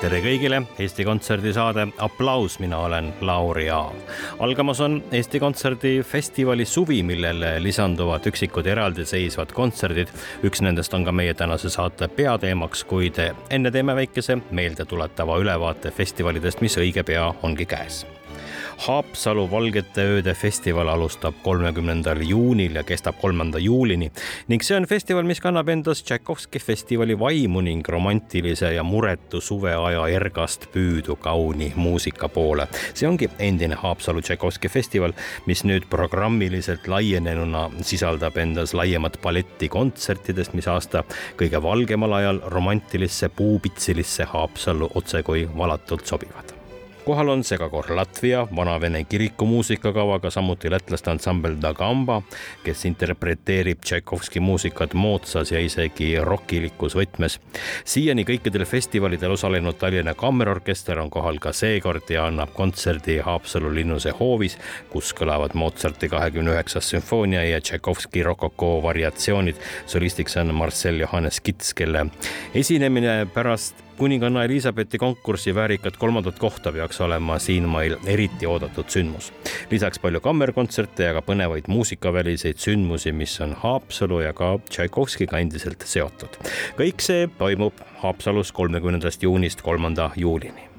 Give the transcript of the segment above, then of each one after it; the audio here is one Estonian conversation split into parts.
Tere kõigile, Eesti Kontserdi saade Applaus, mina olen Lauri Aav. algamas on Eesti Kontserdi festivali suvi, millele lisanduvad üksikud eraldiseisvad kontserdid. üks nendest on ka meie tänase saate peateemaks, kuid enne teeme väikese meeldetuletava ülevaate festivalidest, mis õige pea ongi käes Haapsalu Valgete ööde festival alustab kolmekümnendal juunil ja kestab kolmanda juulini ning see on festival, mis kannab endas Tšaikovski festivali vaimu ning romantilise ja muretu suveaja ergast püüdu kauni muusika poole. see ongi endine Haapsalu Tšaikovski festival, mis nüüd programmiliselt laienenuna sisaldab endas laiemat paletti kontsertidest, mis aasta kõige valgemal ajal romantilisse puupitsilisse Haapsallu otsekui valatult sobivad kohal on segakoor Latvia vana-vene kiriku muusikakavaga, samuti lätlaste ansambel Da Gamba, kes interpreteerib Tšaikovski muusikat moodsas ja isegi rokilikus võtmes. siiani kõikidel festivalidel osalenud Tallinna Kammerorkester on kohal ka seekord ja annab kontserdi Haapsalu linnuse hoovis, kus kõlavad Mozarti kahekümne üheksas sümfoonia ja Tšaikovski rokoko variatsioonid. solistiks on Marcel Johannes Kits, kelle esinemine pärast kuninganna Elizabethi konkursi väärikat kolmandat kohta peaks olema siinmail eriti oodatud sündmus. lisaks palju kammerkontserte ja ka põnevaid muusikaväliseid sündmusi, mis on Haapsalu ja ka Tšaikovskiga endiselt seotud. kõik see toimub Haapsalus kolmekümnendast juunist kolmanda juulini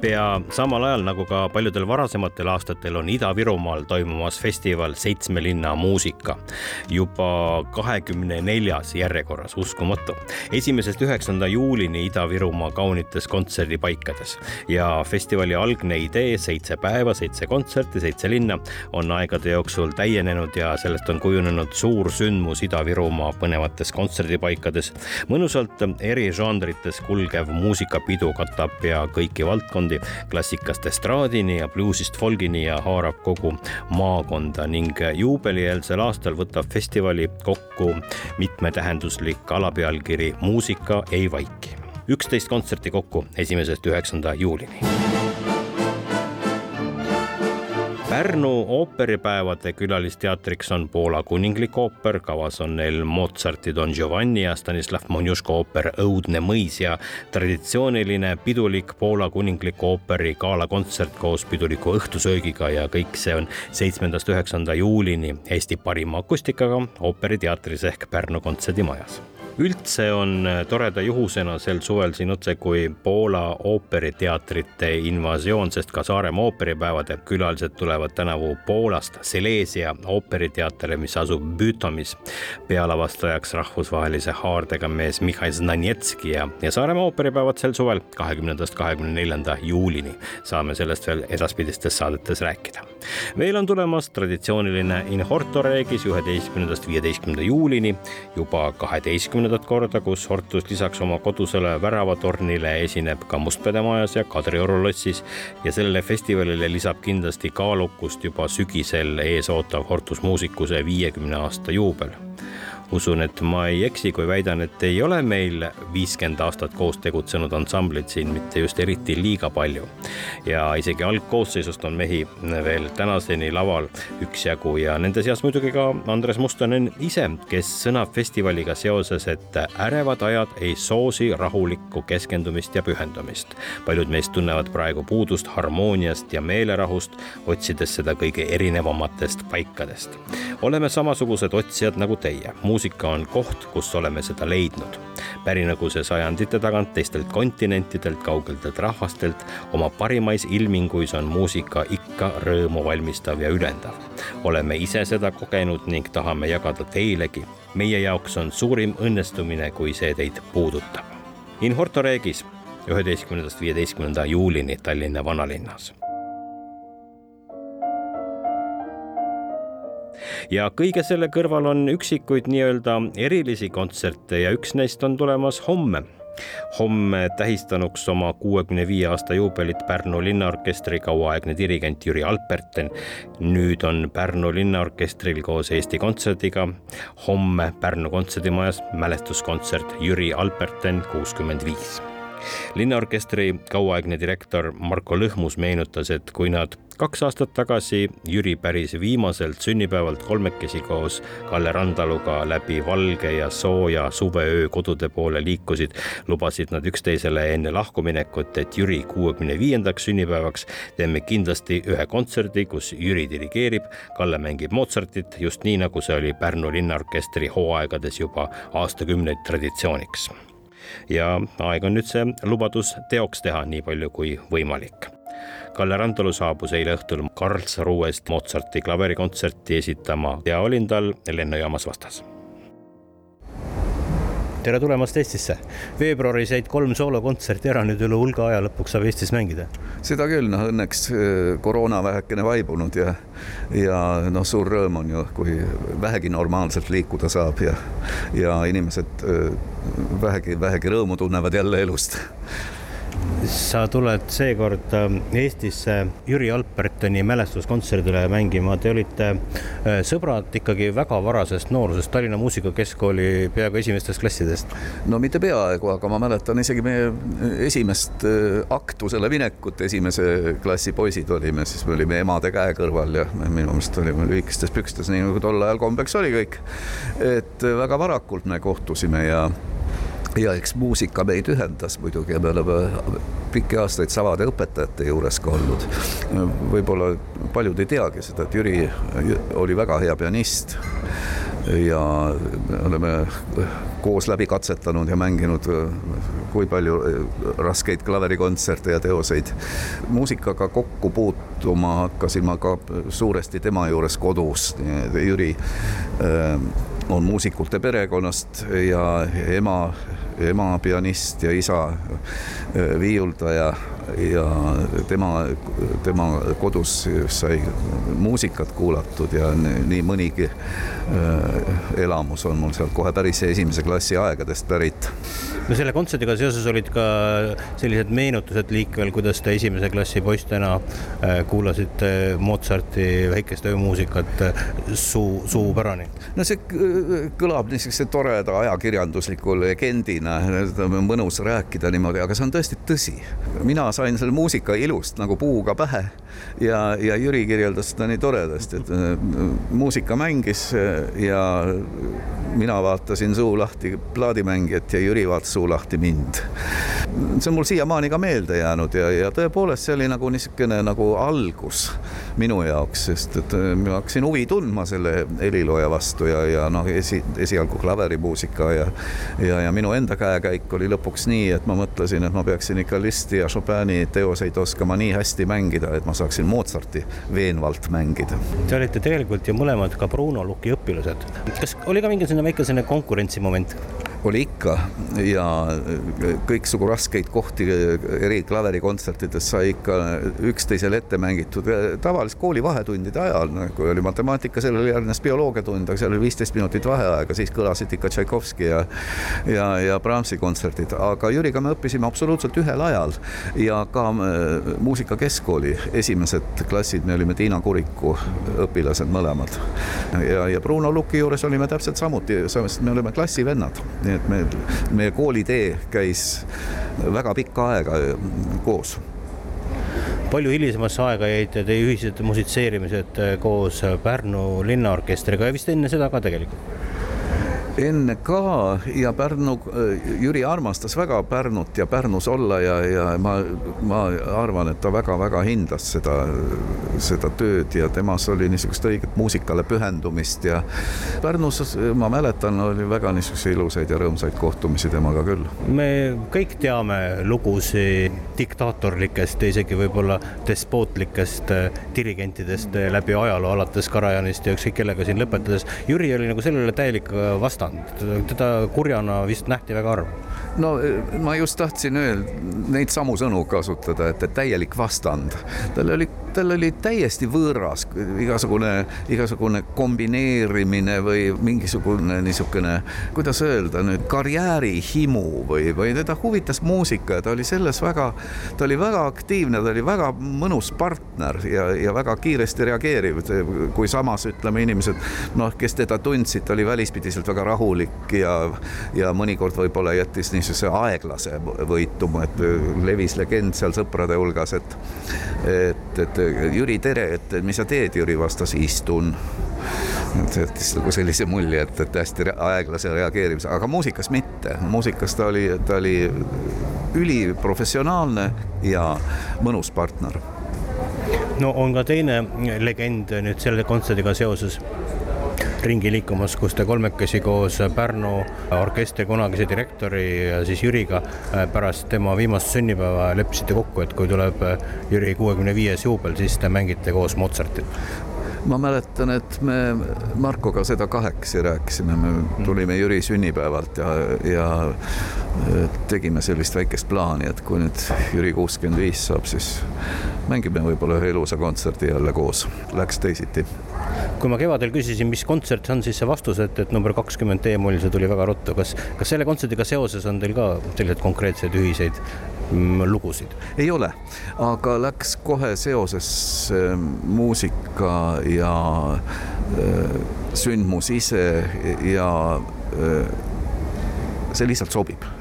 pea samal ajal nagu ka paljudel varasematel aastatel on Ida-Virumaal toimumas festival Seitsme linna muusika. juba kahekümne neljas järjekorras, uskumatu. esimesest üheksanda juulini Ida-Virumaa kaunites kontserdipaikades ja festivali algne idee, seitse päeva, seitse kontserti, seitse linna, on aegade jooksul täienenud ja sellest on kujunenud suur sündmus Ida-Virumaa põnevates kontserdipaikades. mõnusalt eri žanrites kulgev muusikapidu katab pea kõiki valdkondi sound'i klassikast estraadini ja bluusist folgini ja haarab kogu maakonda ning juubelieelsel aastal võtab festivali kokku mitmetähenduslik alapealkiri Muusika ei vaiki. üksteist kontserti kokku esimesest üheksanda juulini Pärnu ooperipäevade külalisteatriks on Poola kuninglik ooper, kavas on neil Mozarti Don Giovanni ja Stanislav Monjuško ooper Õudne mõis ja traditsiooniline pidulik Poola kuninglik ooperi galakontsert koos piduliku õhtusöögiga ja kõik see on seitsmendast üheksanda juulini Eesti parima akustikaga ooperiteatris ehk Pärnu kontserdimajas üldse on äh, toreda juhusena sel suvel siin otsekui Poola ooperiteatrite invasioon, sest ka Saaremaa ooperipäevade külalised tulevad tänavu Poolast Silesia ooperiteatrile, mis asub Bütomis. pealavastajaks rahvusvahelise haardega mees Mihhail Znanetski ja, ja Saaremaa ooperipäevad sel suvel kahekümnendast kahekümne neljanda juulini. saame sellest veel edaspidistes saadetes rääkida. veel on tulemas traditsiooniline In Horto Regis üheteistkümnendast viieteistkümnenda juulini juba kaheteistkümnenda kümnendat korda, kus Hortus lisaks oma kodusele väravatornile esineb ka Mustpeade majas ja Kadrioru lossis ja sellele festivalile lisab kindlasti kaalukust juba sügisel ees ootav Hortus muusikuse viiekümne aasta juubel usun, et ma ei eksi, kui väidan, et ei ole meil viiskümmend aastat koos tegutsenud ansamblit siin mitte just eriti liiga palju. ja isegi algkoosseisust on mehi veel tänaseni laval üksjagu ja nende seas muidugi ka Andres Mustonen ise, kes sõnab festivaliga seoses, et ärevad ajad ei soosi rahulikku keskendumist ja pühendumist. paljud meist tunnevad praegu puudust harmooniast ja meelerahust, otsides seda kõige erinevamatest paikadest. oleme samasugused otsijad nagu teie muusika on koht, kus oleme seda leidnud. pärinagu see sajandite tagant teistelt kontinentidelt, kaugeltelt rahvastelt, oma parimais ilminguis on muusika ikka rõõmu valmistav ja ülendav. oleme ise seda kogenud ning tahame jagada teilegi. meie jaoks on suurim õnnestumine, kui see teid puudutab. In Horto Regis üheteistkümnendast viieteistkümnenda juulini Tallinna vanalinnas. Ja kõige selle kõrval on üksikuid nii-öelda erilisi kontserte ja üks neist on tulemas homme homme tähistanuks oma kuuekümne viie aasta juubelit Pärnu linnaorkestri kauaaegne dirigent Jüri Alperten. nüüd on Pärnu linnaorkestril koos Eesti Kontserdiga homme Pärnu kontserdimajas mälestuskontsert Jüri Alperten kuuskümmend viis linnaorkestri kauaaegne direktor Marko Lõhmus meenutas, et kui nad kaks aastat tagasi Jüri päris viimaselt sünnipäevalt kolmekesi koos Kalle Randaluga läbi valge ja sooja suveöö kodude poole liikusid, lubasid nad üksteisele enne lahkuminekut, et Jüri kuuekümne viiendaks sünnipäevaks teeme kindlasti ühe kontserdi, kus Jüri dirigeerib, Kalle mängib Mozartit, just nii, nagu see oli Pärnu linnaorkestri hooaegades juba aastakümneid traditsiooniks ja aeg on nüüd see lubadus teoks teha, nii palju kui võimalik. Kalle Randalu saabus eile õhtul Karlsruhest Mozarti klaverikontserti esitama ja olin tal lennujaamas vastas tere tulemast Eestisse. veebruaris jäid kolm soolokontserti ära, nüüd üle hulga aja lõpuks saab Eestis mängida. seda küll, noh õnneks äh, koroona vähekene vaibunud ja, ja noh, suur rõõm on ju, kui vähegi normaalselt liikuda saab ja, ja inimesed äh, vähegi, vähegi rõõmu tunnevad jälle elust sa tuled seekord ähm, Eestisse Jüri Albertoni mälestuskontserdile mängima, te olite äh, sõbrad ikkagi väga varasest noorusest, Tallinna Muusikakeskkooli peaaegu esimestest klassidest. no mitte peaaegu, aga ma mäletan isegi meie esimest äh, aktusele minekut, esimese klassi poisid olime, siis me olime emade käe kõrval ja minu meelest olime lühikestes pükstes, nii nagu tol ajal kombeks oli kõik. et äh, väga varakult me kohtusime ja ja eks muusika meid ühendas muidugi ja me oleme pikki aastaid samade õpetajate juures ka olnud. võib-olla paljud ei teagi seda, et Jüri oli väga hea pianist ja me oleme koos läbi katsetanud ja mänginud kui palju raskeid klaverikontserte ja teoseid. muusikaga kokku puutuma hakkasin ma ka suuresti tema juures kodus, Jüri äh, on muusikute perekonnast ja ema ema pianist ja isa äh, viiuldaja ja tema, tema kodus sai muusikat kuulatud ja nii mõnigi äh, elamus on mul sealt kohe päris esimese klassi aegadest pärit. no selle kontserdiga seoses olid ka sellised meenutused liikvel, kuidas te esimese klassi poistena äh, kuulasite Mozarti väikest öömuusikat suu, suupärani? no see kõlab niisuguse toreda ajakirjandusliku legendina, mõnus rääkida niimoodi, aga see on tõesti tõsi. mina sain selle muusika ilust nagu puuga pähe ja, ja Jüri kirjeldas seda nii toredasti, et äh, muusika mängis äh, ja mina vaatasin suu lahti plaadimängijat ja Jüri vaatas suu lahti mind. see on mul siiamaani ka meelde jäänud ja, ja tõepoolest see oli nagu niisugune nagu algus minu jaoks, sest et äh, ma hakkasin huvi tundma selle helilooja vastu ja, ja noh, esi, esialgu klaverimuusika ja ja, ja minu enda käekäik oli lõpuks nii, et ma mõtlesin, et ma peaksin ikka Listi ja Chopini teoseid oskama nii hästi mängida, et ma saaksin Mozarti veenvalt mängida. Te olite tegelikult ju mõlemad ka Bruno Luki õpilased. Kas oli ka mingisugune väike selline konkurentsimoment? Oli ikka ja kõiksugu raskeid kohti eri klaverikontsertides sai ikka üksteisele ette mängitud. Tavaliselt kooli vahetundide ajal, kui oli matemaatika, sellele järgnes bioloogiatund, aga seal oli viisteist minutit vaheaega, siis kõlasid ikka Tšaikovski ja ja, ja Brahmsi kontserdid, aga Jüriga me õppisime absoluutselt ühel ajal ja ka äh, muusikakeskkooli esimesed klassid, me olime Tiina Kuriku õpilased mõlemad. ja, ja Bruno Luki juures olime täpselt samuti, sest me oleme klassivennad nii et me, meie koolitee käis väga pikka aega koos palju hilisemasse aega jäid teie ühised musitseerimised koos Pärnu linnaorkestriga ja vist enne seda ka tegelikult? Enne ka ja Pärnu, Jüri armastas väga Pärnut ja Pärnus olla ja, ja ma, ma arvan, et ta väga-väga hindas seda, seda tööd ja temas oli niisugust õiget muusikale pühendumist ja Pärnus ma mäletan, oli väga niisuguseid ilusaid ja rõõmsaid kohtumisi temaga küll. me kõik teame lugusid diktaatorlikest ja isegi võib-olla despootlikest dirigentidest läbi ajaloo, alates Karajanist ja ükskõik kellega siin lõpetades. Jüri oli nagu sellele täielik vastand vastand, teda kurjana vist nähti väga harva. no ma just tahtsin öelda neid samu sõnu kasutada, et täielik vastand. tal oli tal oli täiesti võõras igasugune, igasugune kombineerimine või mingisugune niisugune, kuidas öelda nüüd, karjäärihimu või, või teda huvitas muusika ja ta oli selles väga, ta oli väga aktiivne, ta oli väga mõnus partner ja, ja väga kiiresti reageeriv, kui samas ütleme, inimesed noh, kes teda tundsid, ta oli välispidiselt väga rahulik ja, ja mõnikord võib-olla jättis niisuguse aeglase võituma, et levis legend seal sõprade hulgas, et et, et Jüri, tere, et mis sa teed, Jüri vastas, istun. et jättis nagu sellise mulje, et, et hästi aeglase reageerimise, aga muusikas mitte, muusikas ta oli, ta oli üliprofessionaalne ja mõnus partner. no on ka teine legend nüüd selle kontserdiga seoses ringi liikumas, kus te kolmekesi koos Pärnu orkestri kunagise direktori ja siis Jüriga äh, pärast tema viimast sünnipäeva leppisite kokku, et kui tuleb äh, Jüri kuuekümne viies juubel, siis te mängite koos Mozartit ma mäletan, et me Markoga seda kahekesi rääkisime, me tulime Jüri sünnipäevalt ja, ja äh, tegime sellist väikest plaani, et kui nüüd Jüri kuuskümmend viis saab, siis mängime võib-olla ühe ilusa kontserdi jälle koos. Läks teisiti kui ma kevadel küsisin, mis kontsert see on, siis see vastus, et, et number kakskümmend D-moll, see tuli väga ruttu. kas, kas selle kontserdiga seoses on teil ka selliseid konkreetseid ühiseid mm, lugusid? ei ole, aga läks kohe seoses äh, muusika ja äh, sündmus ise ja äh, see lihtsalt sobib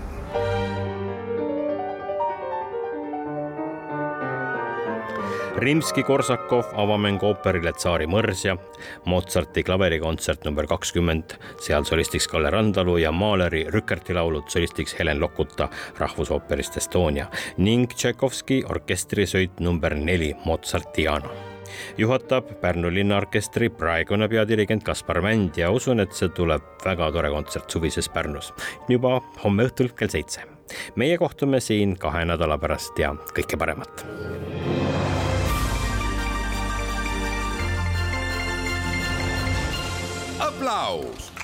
Rimski-Korsakov avamäng ooperile Tsaari mõrsja, Mozarti klaverikontsert number kakskümmend, seal solistiks Kalle Randalu ja Mahleri Rükerti laulud solistiks Helen Lokuta Rahvusooperist Estonia ning Tšaikovski orkestrisõit number neli Mozartiano juhatab Pärnu linnaorkestri praegune peadirigent Kaspar Mänd ja usun, et see tuleb väga tore kontsert suvises Pärnus juba homme õhtul kell seitse. meie kohtume siin kahe nädala pärast ja kõike paremat aplaus